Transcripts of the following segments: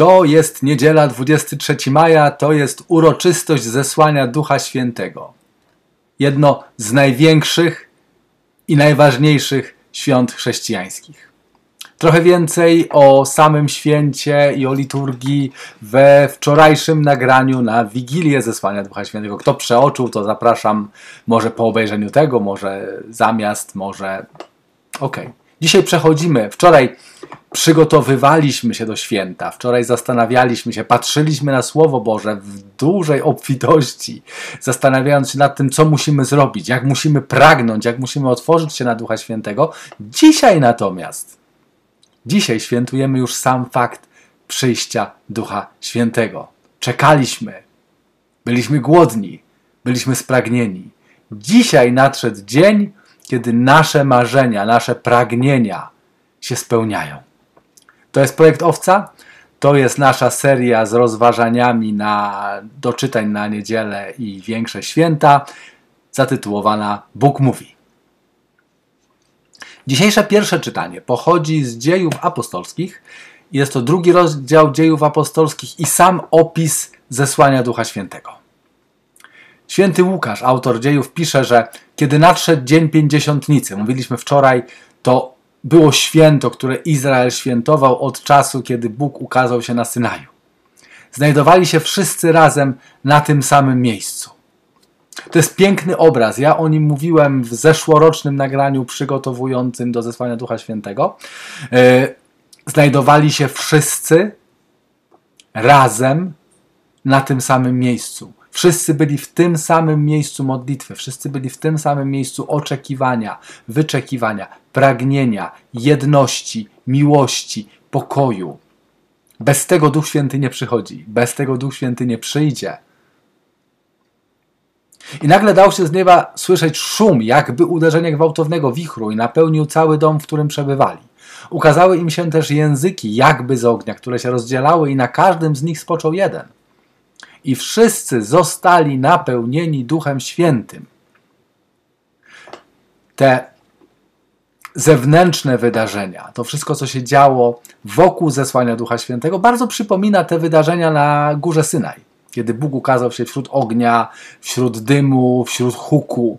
To jest niedziela 23 maja, to jest uroczystość zesłania Ducha Świętego. Jedno z największych i najważniejszych świąt chrześcijańskich. Trochę więcej o samym święcie i o liturgii we wczorajszym nagraniu na Wigilię Zesłania Ducha Świętego. Kto przeoczył, to zapraszam może po obejrzeniu tego, może zamiast, może... Okej. Okay. Dzisiaj przechodzimy. Wczoraj przygotowywaliśmy się do święta. Wczoraj zastanawialiśmy się, patrzyliśmy na Słowo Boże w dużej obfitości, zastanawiając się nad tym, co musimy zrobić, jak musimy pragnąć, jak musimy otworzyć się na Ducha Świętego. Dzisiaj natomiast, dzisiaj świętujemy już sam fakt przyjścia Ducha Świętego. Czekaliśmy, byliśmy głodni, byliśmy spragnieni. Dzisiaj nadszedł dzień, kiedy nasze marzenia, nasze pragnienia się spełniają. To jest projekt Owca. To jest nasza seria z rozważaniami na doczytań na niedzielę i większe święta, zatytułowana Bóg mówi. Dzisiejsze pierwsze czytanie pochodzi z dziejów apostolskich. Jest to drugi rozdział dziejów apostolskich i sam opis zesłania Ducha Świętego. Święty Łukasz, autor dziejów, pisze, że kiedy nadszedł dzień pięćdziesiątnicy, mówiliśmy wczoraj, to było święto, które Izrael świętował od czasu, kiedy Bóg ukazał się na Synaju. Znajdowali się wszyscy razem na tym samym miejscu. To jest piękny obraz. Ja o nim mówiłem w zeszłorocznym nagraniu przygotowującym do zesłania Ducha Świętego. E, znajdowali się wszyscy razem na tym samym miejscu. Wszyscy byli w tym samym miejscu modlitwy, wszyscy byli w tym samym miejscu oczekiwania, wyczekiwania, pragnienia, jedności, miłości, pokoju. Bez tego Duch Święty nie przychodzi, bez tego Duch Święty nie przyjdzie. I nagle dał się z nieba słyszeć szum, jakby uderzenie gwałtownego wichru, i napełnił cały dom, w którym przebywali. Ukazały im się też języki, jakby z ognia, które się rozdzielały, i na każdym z nich spoczął jeden i wszyscy zostali napełnieni Duchem Świętym. Te zewnętrzne wydarzenia, to wszystko, co się działo wokół zesłania Ducha Świętego, bardzo przypomina te wydarzenia na górze Synaj, kiedy Bóg ukazał się wśród ognia, wśród dymu, wśród huku.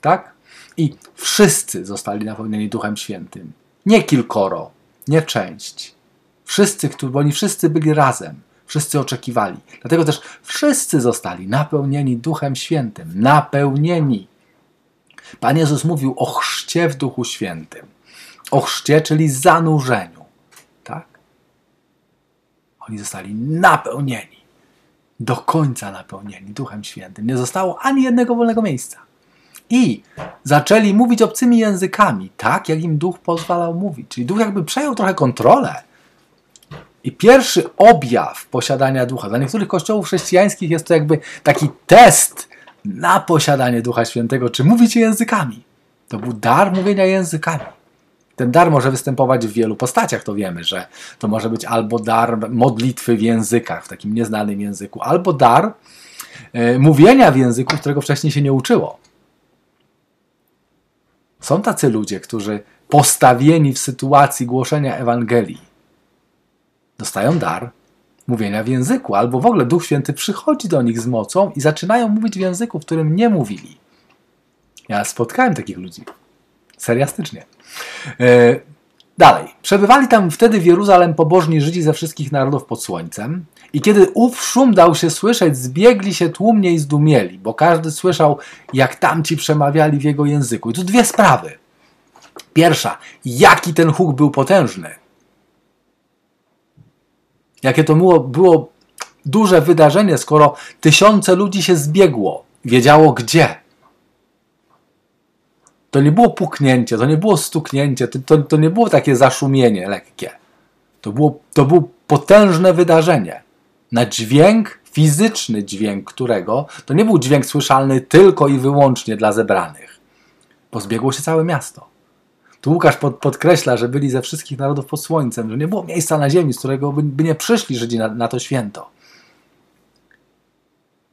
Tak? I wszyscy zostali napełnieni Duchem Świętym. Nie kilkoro, nie część. Wszyscy, bo oni wszyscy byli razem, wszyscy oczekiwali. Dlatego też wszyscy zostali napełnieni Duchem Świętym. Napełnieni. Pan Jezus mówił o chrzcie w Duchu Świętym. O chrzcie, czyli zanurzeniu. Tak? Oni zostali napełnieni. Do końca napełnieni Duchem Świętym. Nie zostało ani jednego wolnego miejsca. I zaczęli mówić obcymi językami, tak jak im duch pozwalał mówić. Czyli duch jakby przejął trochę kontrolę i pierwszy objaw posiadania ducha, dla niektórych kościołów chrześcijańskich jest to jakby taki test na posiadanie Ducha Świętego, czy mówicie językami. To był dar mówienia językami. Ten dar może występować w wielu postaciach, to wiemy, że to może być albo dar modlitwy w językach, w takim nieznanym języku, albo dar e, mówienia w języku, którego wcześniej się nie uczyło. Są tacy ludzie, którzy postawieni w sytuacji głoszenia Ewangelii, dostają dar mówienia w języku, albo w ogóle Duch Święty przychodzi do nich z mocą i zaczynają mówić w języku, w którym nie mówili. Ja spotkałem takich ludzi. Seriastycznie. E, dalej. Przebywali tam wtedy w Jeruzalem pobożni Żydzi ze wszystkich narodów pod słońcem. I kiedy ów szum dał się słyszeć, zbiegli się tłumnie i zdumieli, bo każdy słyszał, jak tamci przemawiali w jego języku. I tu dwie sprawy. Pierwsza, jaki ten huk był potężny jakie to było, było duże wydarzenie, skoro tysiące ludzi się zbiegło, wiedziało gdzie. To nie było puknięcie, to nie było stuknięcie, to, to, to nie było takie zaszumienie lekkie. To było, to było potężne wydarzenie. Na dźwięk, fizyczny dźwięk którego, to nie był dźwięk słyszalny tylko i wyłącznie dla zebranych. Pozbiegło się całe miasto. Tu Łukasz pod, podkreśla, że byli ze wszystkich narodów pod słońcem, że nie było miejsca na ziemi, z którego by, by nie przyszli Żydzi na, na to święto.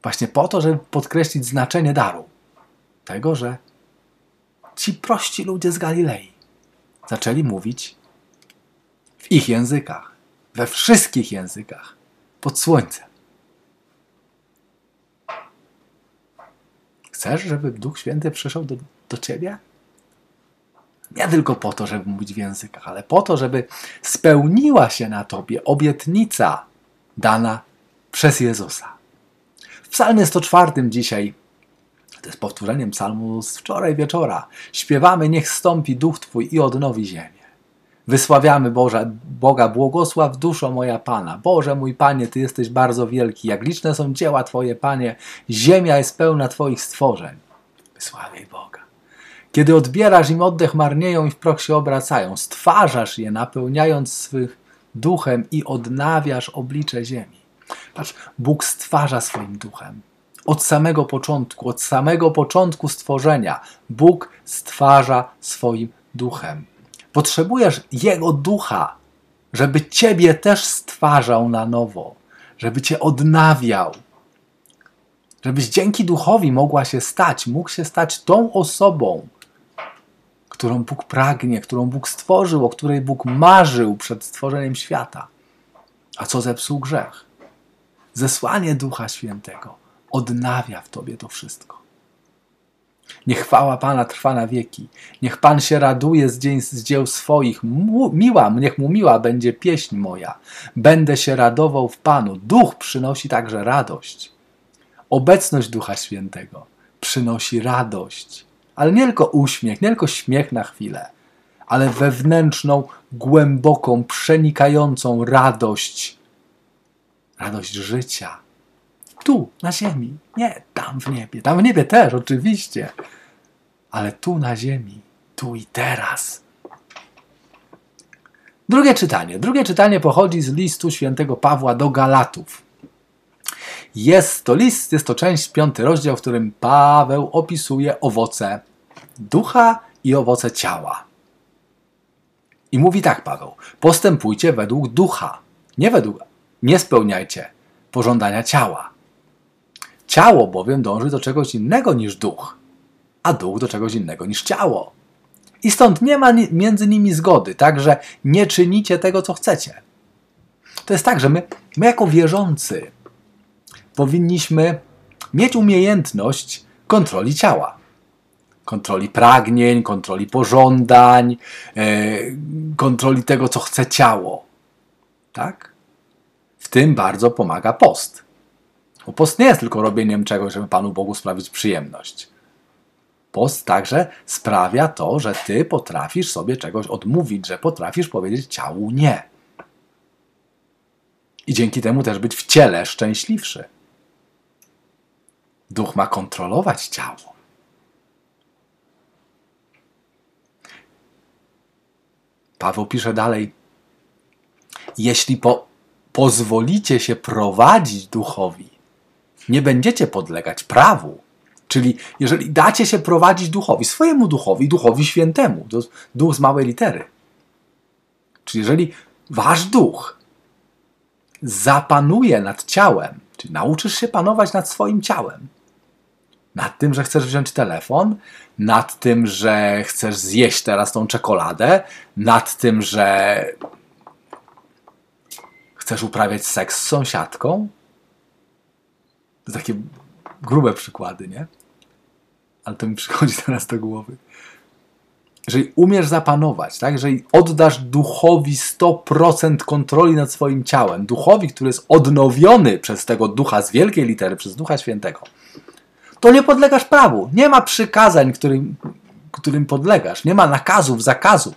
Właśnie po to, żeby podkreślić znaczenie daru. Tego, że ci prości ludzie z Galilei zaczęli mówić w ich językach, we wszystkich językach, pod słońcem. Chcesz, żeby Duch Święty przyszedł do, do ciebie? Nie tylko po to, żeby mówić w językach, ale po to, żeby spełniła się na tobie obietnica dana przez Jezusa. W Psalmie 104 dzisiaj, to jest powtórzeniem psalmu z wczoraj wieczora, śpiewamy: Niech stąpi duch Twój i odnowi ziemię. Wysławiamy Boże, Boga, błogosław duszo moja Pana. Boże mój Panie, Ty jesteś bardzo wielki. Jak liczne są dzieła Twoje, Panie. Ziemia jest pełna Twoich stworzeń. Wysławiaj Boga. Kiedy odbierasz im oddech, marnieją i w proch się obracają. Stwarzasz je, napełniając swych duchem i odnawiasz oblicze ziemi. Patrz, Bóg stwarza swoim duchem. Od samego początku, od samego początku stworzenia, Bóg stwarza swoim duchem. Potrzebujesz Jego ducha, żeby Ciebie też stwarzał na nowo, żeby Cię odnawiał, żebyś dzięki duchowi mogła się stać, mógł się stać tą osobą, którą Bóg pragnie, którą Bóg stworzył, o której Bóg marzył przed stworzeniem świata. A co zepsuł grzech? Zesłanie Ducha Świętego odnawia w Tobie to wszystko. Niech chwała Pana trwa na wieki. Niech Pan się raduje z, dzień, z dzieł swoich. Mu, miła, niech mu miła będzie pieśń moja. Będę się radował w Panu. Duch przynosi także radość. Obecność Ducha Świętego przynosi radość. Ale nie tylko uśmiech, nie tylko śmiech na chwilę, ale wewnętrzną, głęboką, przenikającą radość. Radość życia tu, na ziemi. Nie tam w niebie. Tam w niebie też, oczywiście. Ale tu na ziemi. Tu i teraz. Drugie czytanie. Drugie czytanie pochodzi z listu świętego Pawła do Galatów. Jest to list, jest to część, piąty rozdział, w którym Paweł opisuje owoce ducha i owoce ciała. I mówi tak Paweł: postępujcie według ducha, nie według, nie spełniajcie pożądania ciała. Ciało bowiem dąży do czegoś innego niż duch, a duch do czegoś innego niż ciało. I stąd nie ma między nimi zgody, także nie czynicie tego, co chcecie. To jest tak, że my, my jako wierzący powinniśmy mieć umiejętność kontroli ciała. Kontroli pragnień, kontroli pożądań, e, kontroli tego, co chce ciało. Tak? W tym bardzo pomaga post. Bo post nie jest tylko robieniem czegoś, żeby Panu Bogu sprawić przyjemność. Post także sprawia to, że Ty potrafisz sobie czegoś odmówić, że potrafisz powiedzieć ciału nie. I dzięki temu też być w ciele szczęśliwszy. Duch ma kontrolować ciało. Paweł pisze dalej: Jeśli po, pozwolicie się prowadzić duchowi, nie będziecie podlegać prawu. Czyli jeżeli dacie się prowadzić duchowi, swojemu duchowi, duchowi świętemu, duch z małej litery. Czyli jeżeli wasz duch zapanuje nad ciałem, czyli nauczysz się panować nad swoim ciałem, nad tym, że chcesz wziąć telefon, nad tym, że chcesz zjeść teraz tą czekoladę, nad tym, że chcesz uprawiać seks z sąsiadką, to takie grube przykłady, nie? Ale to mi przychodzi teraz do głowy. Jeżeli umiesz zapanować, tak? jeżeli oddasz duchowi 100% kontroli nad swoim ciałem, duchowi, który jest odnowiony przez tego ducha z wielkiej litery, przez ducha świętego, to nie podlegasz prawu. Nie ma przykazań, którym, którym podlegasz. Nie ma nakazów, zakazów,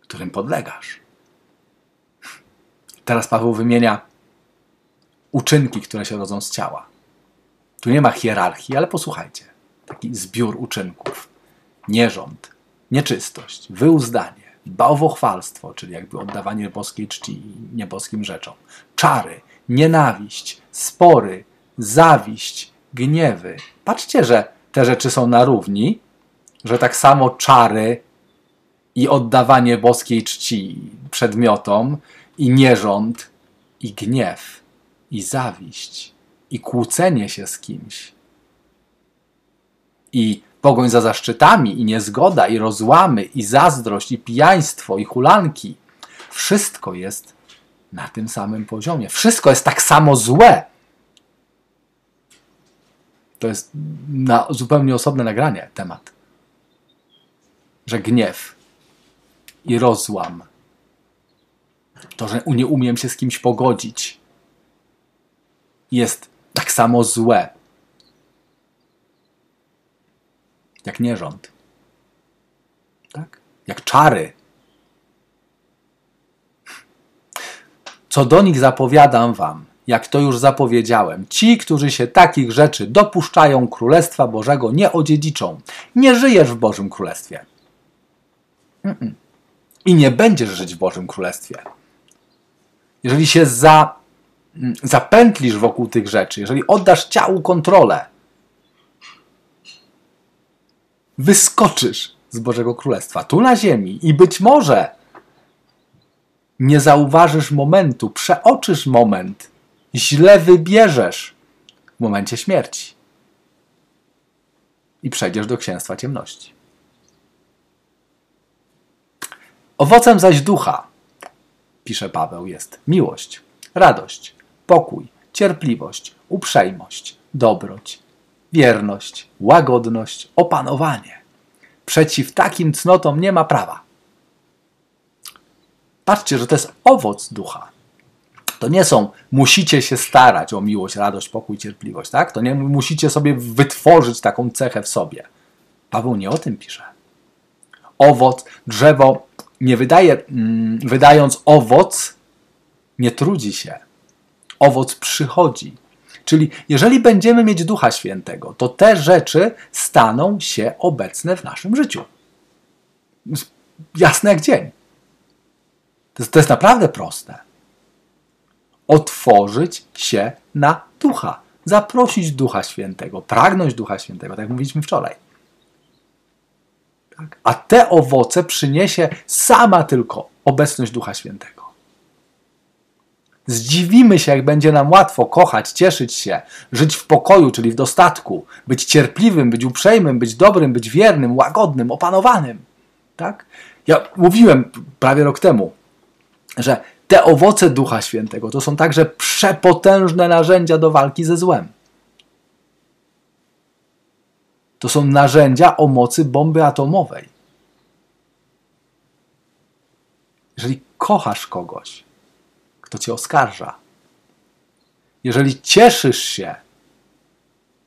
którym podlegasz. Teraz Paweł wymienia uczynki, które się rodzą z ciała. Tu nie ma hierarchii, ale posłuchajcie. Taki zbiór uczynków. Nierząd, nieczystość, wyuzdanie, bałwochwalstwo, czyli jakby oddawanie boskiej czci nieboskim rzeczom, czary, nienawiść, spory, zawiść, gniewy. Patrzcie, że te rzeczy są na równi, że tak samo czary i oddawanie boskiej czci przedmiotom i nierząd i gniew i zawiść, i kłócenie się z kimś, i pogoń za zaszczytami, i niezgoda, i rozłamy, i zazdrość, i pijaństwo, i hulanki. Wszystko jest na tym samym poziomie. Wszystko jest tak samo złe. To jest na zupełnie osobne nagranie temat. Że gniew i rozłam, to, że nie umiem się z kimś pogodzić, jest tak samo złe jak nierząd. Tak? Jak czary. Co do nich zapowiadam wam, jak to już zapowiedziałem, ci, którzy się takich rzeczy dopuszczają Królestwa Bożego, nie odziedziczą. Nie żyjesz w Bożym Królestwie. I nie będziesz żyć w Bożym Królestwie. Jeżeli się za, mm, zapętlisz wokół tych rzeczy, jeżeli oddasz ciału kontrolę, wyskoczysz z Bożego Królestwa tu na ziemi i być może nie zauważysz momentu, przeoczysz moment, źle wybierzesz w momencie śmierci i przejdziesz do księstwa ciemności. Owocem zaś ducha, pisze Paweł, jest miłość, radość, pokój, cierpliwość, uprzejmość, dobroć, wierność, łagodność, opanowanie. Przeciw takim cnotom nie ma prawa. Patrzcie, że to jest owoc ducha. To nie są, musicie się starać o miłość, radość, pokój, cierpliwość, tak? To nie musicie sobie wytworzyć taką cechę w sobie. Paweł nie o tym pisze. Owoc, drzewo nie wydaje, mm, wydając owoc, nie trudzi się. Owoc przychodzi. Czyli jeżeli będziemy mieć Ducha Świętego, to te rzeczy staną się obecne w naszym życiu. Jasne jak dzień. To jest, to jest naprawdę proste. Otworzyć się na Ducha. Zaprosić Ducha Świętego, pragnąć Ducha Świętego, tak jak mówiliśmy wczoraj. Tak? A te owoce przyniesie sama tylko obecność Ducha Świętego. Zdziwimy się, jak będzie nam łatwo kochać, cieszyć się, żyć w pokoju, czyli w dostatku, być cierpliwym, być uprzejmym, być dobrym, być wiernym, łagodnym, opanowanym. Tak? Ja mówiłem prawie rok temu, że te owoce Ducha Świętego to są także przepotężne narzędzia do walki ze złem. To są narzędzia o mocy bomby atomowej. Jeżeli kochasz kogoś, kto cię oskarża, jeżeli cieszysz się,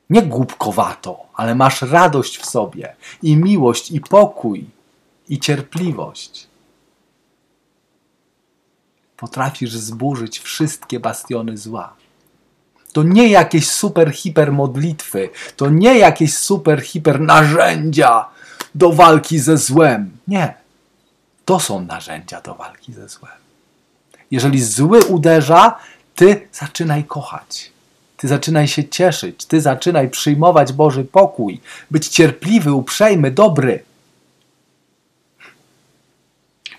nie głupkowato, ale masz radość w sobie i miłość, i pokój, i cierpliwość, potrafisz zburzyć wszystkie bastiony zła. To nie jakieś super hiper modlitwy, to nie jakieś super hiper narzędzia do walki ze złem. Nie. To są narzędzia do walki ze złem. Jeżeli zły uderza, ty zaczynaj kochać. Ty zaczynaj się cieszyć, ty zaczynaj przyjmować Boży pokój, być cierpliwy, uprzejmy, dobry.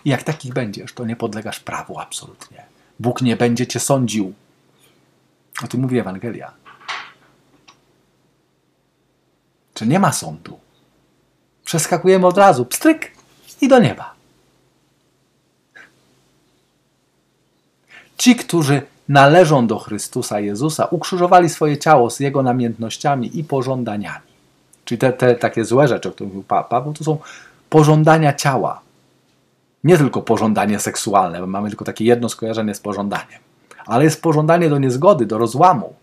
I jak takich będziesz, to nie podlegasz prawu absolutnie. Bóg nie będzie cię sądził. O tym mówi Ewangelia. Czy nie ma sądu? Przeskakujemy od razu, pstryk i do nieba. Ci, którzy należą do Chrystusa Jezusa, ukrzyżowali swoje ciało z Jego namiętnościami i pożądaniami. Czyli te, te takie złe rzeczy, o których mówił Paweł, to są pożądania ciała. Nie tylko pożądanie seksualne, bo mamy tylko takie jedno skojarzenie z pożądaniem, ale jest pożądanie do niezgody, do rozłamu,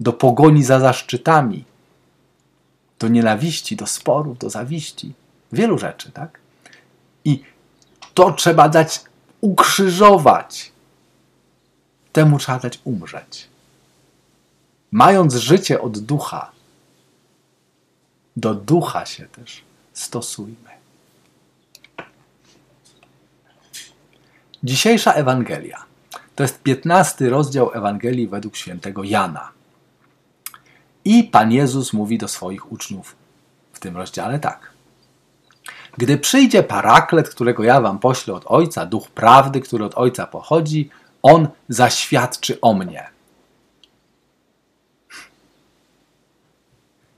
do pogoni za zaszczytami, do nienawiści, do sporów, do zawiści. Wielu rzeczy, tak? I to trzeba dać ukrzyżować temu trzeba dać umrzeć. Mając życie od ducha, do ducha się też stosujmy. Dzisiejsza Ewangelia to jest 15 rozdział Ewangelii według świętego Jana. I Pan Jezus mówi do swoich uczniów w tym rozdziale tak. Gdy przyjdzie paraklet, którego ja wam poślę od Ojca, duch prawdy, który od Ojca pochodzi, on zaświadczy o mnie.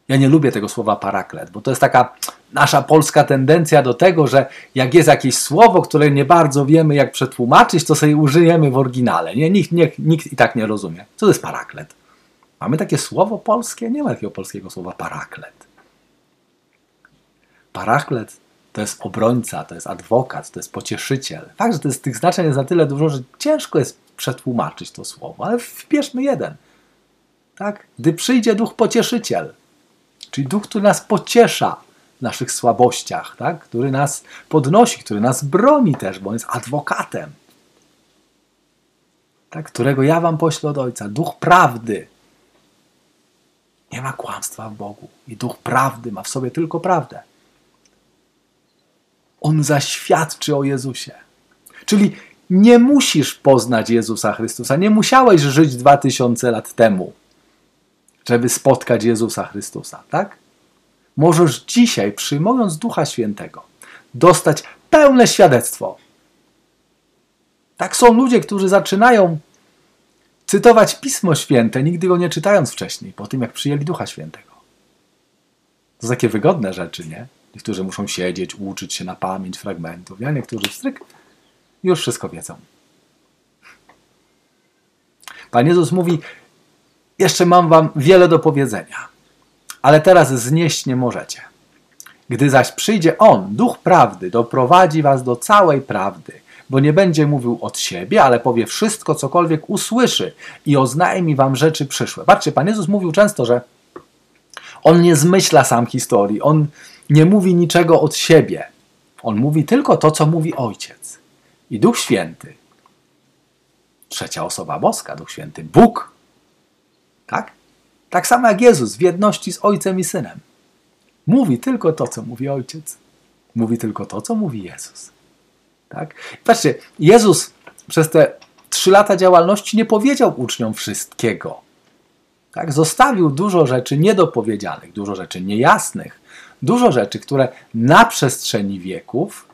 Ja nie lubię tego słowa paraklet, bo to jest taka nasza polska tendencja do tego, że jak jest jakieś słowo, które nie bardzo wiemy, jak przetłumaczyć, to sobie użyjemy w oryginale. Nie? Nikt, nikt, nikt i tak nie rozumie. Co to jest paraklet? Mamy takie słowo polskie? Nie ma takiego polskiego słowa paraklet. Paraklet to jest obrońca, to jest adwokat, to jest pocieszyciel. Fakt, że to jest, tych znaczeń jest na tyle dużo, że ciężko jest przetłumaczyć to słowo, ale wbierzmy jeden. Tak? Gdy przyjdzie duch pocieszyciel, czyli duch, który nas pociesza naszych słabościach, tak? który nas podnosi, który nas broni też, bo on jest adwokatem, tak? którego ja wam poślę od Ojca. Duch prawdy. Nie ma kłamstwa w Bogu. I duch prawdy ma w sobie tylko prawdę. On zaświadczy o Jezusie. Czyli nie musisz poznać Jezusa Chrystusa. Nie musiałeś żyć dwa tysiące lat temu, żeby spotkać Jezusa Chrystusa, tak? Możesz dzisiaj, przyjmując Ducha Świętego, dostać pełne świadectwo. Tak są ludzie, którzy zaczynają cytować Pismo Święte, nigdy go nie czytając wcześniej, po tym jak przyjęli Ducha Świętego. To są takie wygodne rzeczy, nie? Niektórzy muszą siedzieć, uczyć się na pamięć fragmentów, a niektórzy stryk już wszystko wiedzą. Pan Jezus mówi: Jeszcze mam wam wiele do powiedzenia, ale teraz znieść nie możecie. Gdy zaś przyjdzie On, duch prawdy, doprowadzi was do całej prawdy, bo nie będzie mówił od siebie, ale powie wszystko, cokolwiek usłyszy i oznajmi wam rzeczy przyszłe. Patrzcie, Pan Jezus mówił często, że On nie zmyśla sam historii, On nie mówi niczego od siebie. On mówi tylko to, co mówi Ojciec. I Duch Święty, trzecia osoba boska, Duch Święty, Bóg? Tak samo jak Jezus w jedności z Ojcem i Synem. Mówi tylko to, co mówi Ojciec. Mówi tylko to, co mówi Jezus. Tak? Patrzcie, Jezus przez te trzy lata działalności nie powiedział uczniom wszystkiego. Tak? Zostawił dużo rzeczy niedopowiedzianych, dużo rzeczy niejasnych, dużo rzeczy, które na przestrzeni wieków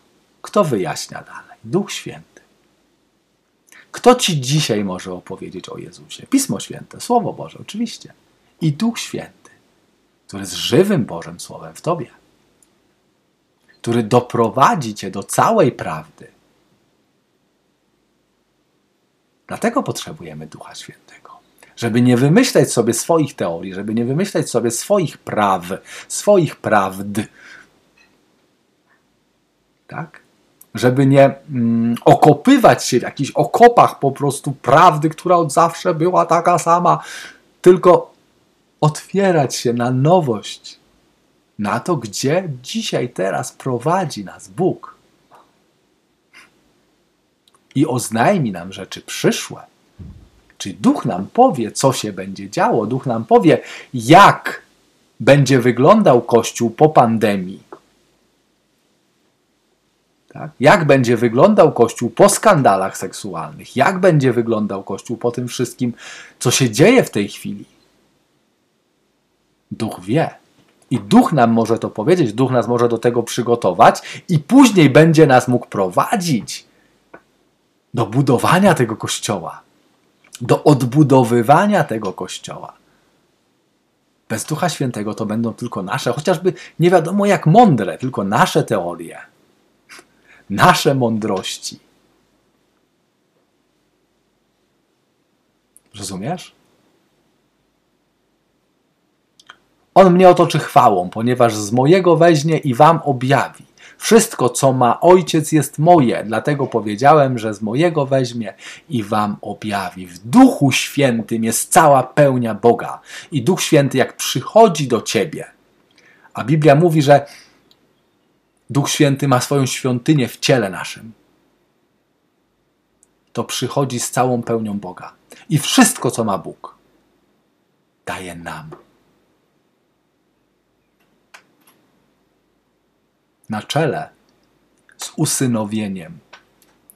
kto wyjaśnia dalej? Duch Święty. Kto ci dzisiaj może opowiedzieć o Jezusie? Pismo Święte, Słowo Boże, oczywiście. I Duch Święty, który jest żywym Bożym Słowem w tobie, który doprowadzi cię do całej prawdy. Dlatego potrzebujemy Ducha Świętego żeby nie wymyślać sobie swoich teorii, żeby nie wymyślać sobie swoich praw, swoich prawd. Tak? Żeby nie mm, okopywać się w jakichś okopach po prostu prawdy, która od zawsze była taka sama, tylko otwierać się na nowość, na to, gdzie dzisiaj, teraz prowadzi nas Bóg. I oznajmi nam rzeczy przyszłe Czyli duch nam powie, co się będzie działo, duch nam powie, jak będzie wyglądał Kościół po pandemii. Tak? Jak będzie wyglądał Kościół po skandalach seksualnych? Jak będzie wyglądał Kościół po tym wszystkim, co się dzieje w tej chwili? Duch wie. I duch nam może to powiedzieć, duch nas może do tego przygotować, i później będzie nas mógł prowadzić do budowania tego kościoła do odbudowywania tego kościoła. Bez Ducha Świętego to będą tylko nasze, chociażby nie wiadomo jak mądre, tylko nasze teorie, nasze mądrości. Rozumiesz? On mnie otoczy chwałą, ponieważ z mojego weźmie i wam objawi. Wszystko, co ma ojciec, jest moje, dlatego powiedziałem, że z mojego weźmie i wam objawi. W Duchu Świętym jest cała pełnia Boga. I Duch Święty, jak przychodzi do ciebie, a Biblia mówi, że Duch Święty ma swoją świątynię w ciele naszym, to przychodzi z całą pełnią Boga. I wszystko, co ma Bóg, daje nam. Na czele z usynowieniem,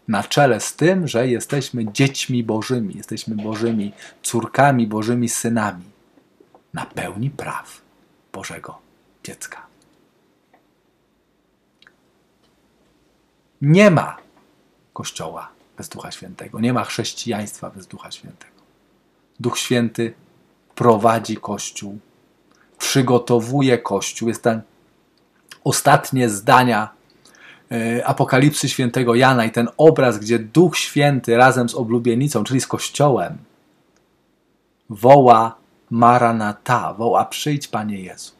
na czele z tym, że jesteśmy dziećmi Bożymi, jesteśmy Bożymi córkami, Bożymi synami, na pełni praw Bożego dziecka. Nie ma Kościoła bez Ducha Świętego, nie ma chrześcijaństwa bez Ducha Świętego. Duch Święty prowadzi Kościół, przygotowuje Kościół, jest ten ostatnie zdania e, Apokalipsy świętego Jana i ten obraz, gdzie Duch Święty razem z oblubienicą, czyli z Kościołem, woła Maranata, woła przyjdź Panie Jezu.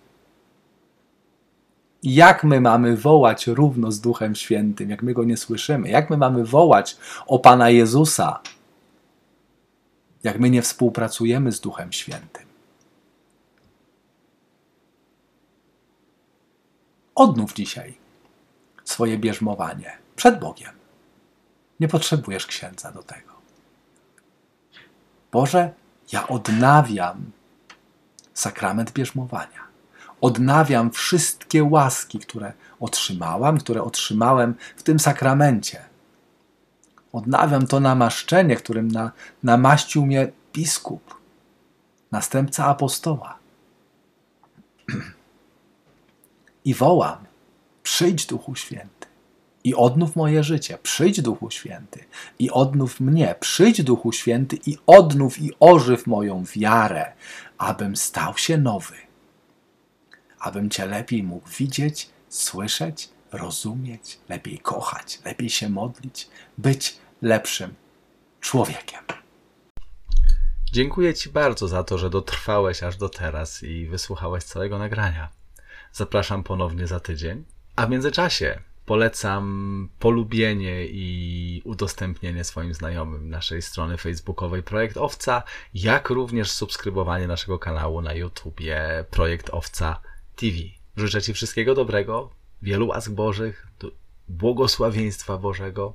Jak my mamy wołać równo z Duchem Świętym, jak my go nie słyszymy? Jak my mamy wołać o Pana Jezusa, jak my nie współpracujemy z Duchem Świętym? Odnów dzisiaj swoje bierzmowanie przed Bogiem. Nie potrzebujesz księdza do tego. Boże, ja odnawiam sakrament bierzmowania. Odnawiam wszystkie łaski, które otrzymałam, które otrzymałem w tym sakramencie. Odnawiam to namaszczenie, którym na, namaścił mnie biskup, następca apostoła. I wołam: Przyjdź, Duchu Święty, i odnów moje życie. Przyjdź, Duchu Święty, i odnów mnie. Przyjdź, Duchu Święty, i odnów i ożyw moją wiarę, abym stał się nowy, abym Cię lepiej mógł widzieć, słyszeć, rozumieć, lepiej kochać, lepiej się modlić, być lepszym człowiekiem. Dziękuję Ci bardzo za to, że dotrwałeś aż do teraz i wysłuchałeś całego nagrania. Zapraszam ponownie za tydzień, a w międzyczasie polecam polubienie i udostępnienie swoim znajomym naszej strony facebookowej Projekt Owca, jak również subskrybowanie naszego kanału na YouTubie Projekt Owca TV. Życzę Ci wszystkiego dobrego, wielu łask Bożych, błogosławieństwa Bożego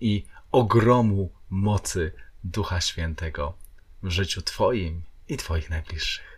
i ogromu mocy Ducha Świętego w życiu Twoim i Twoich najbliższych.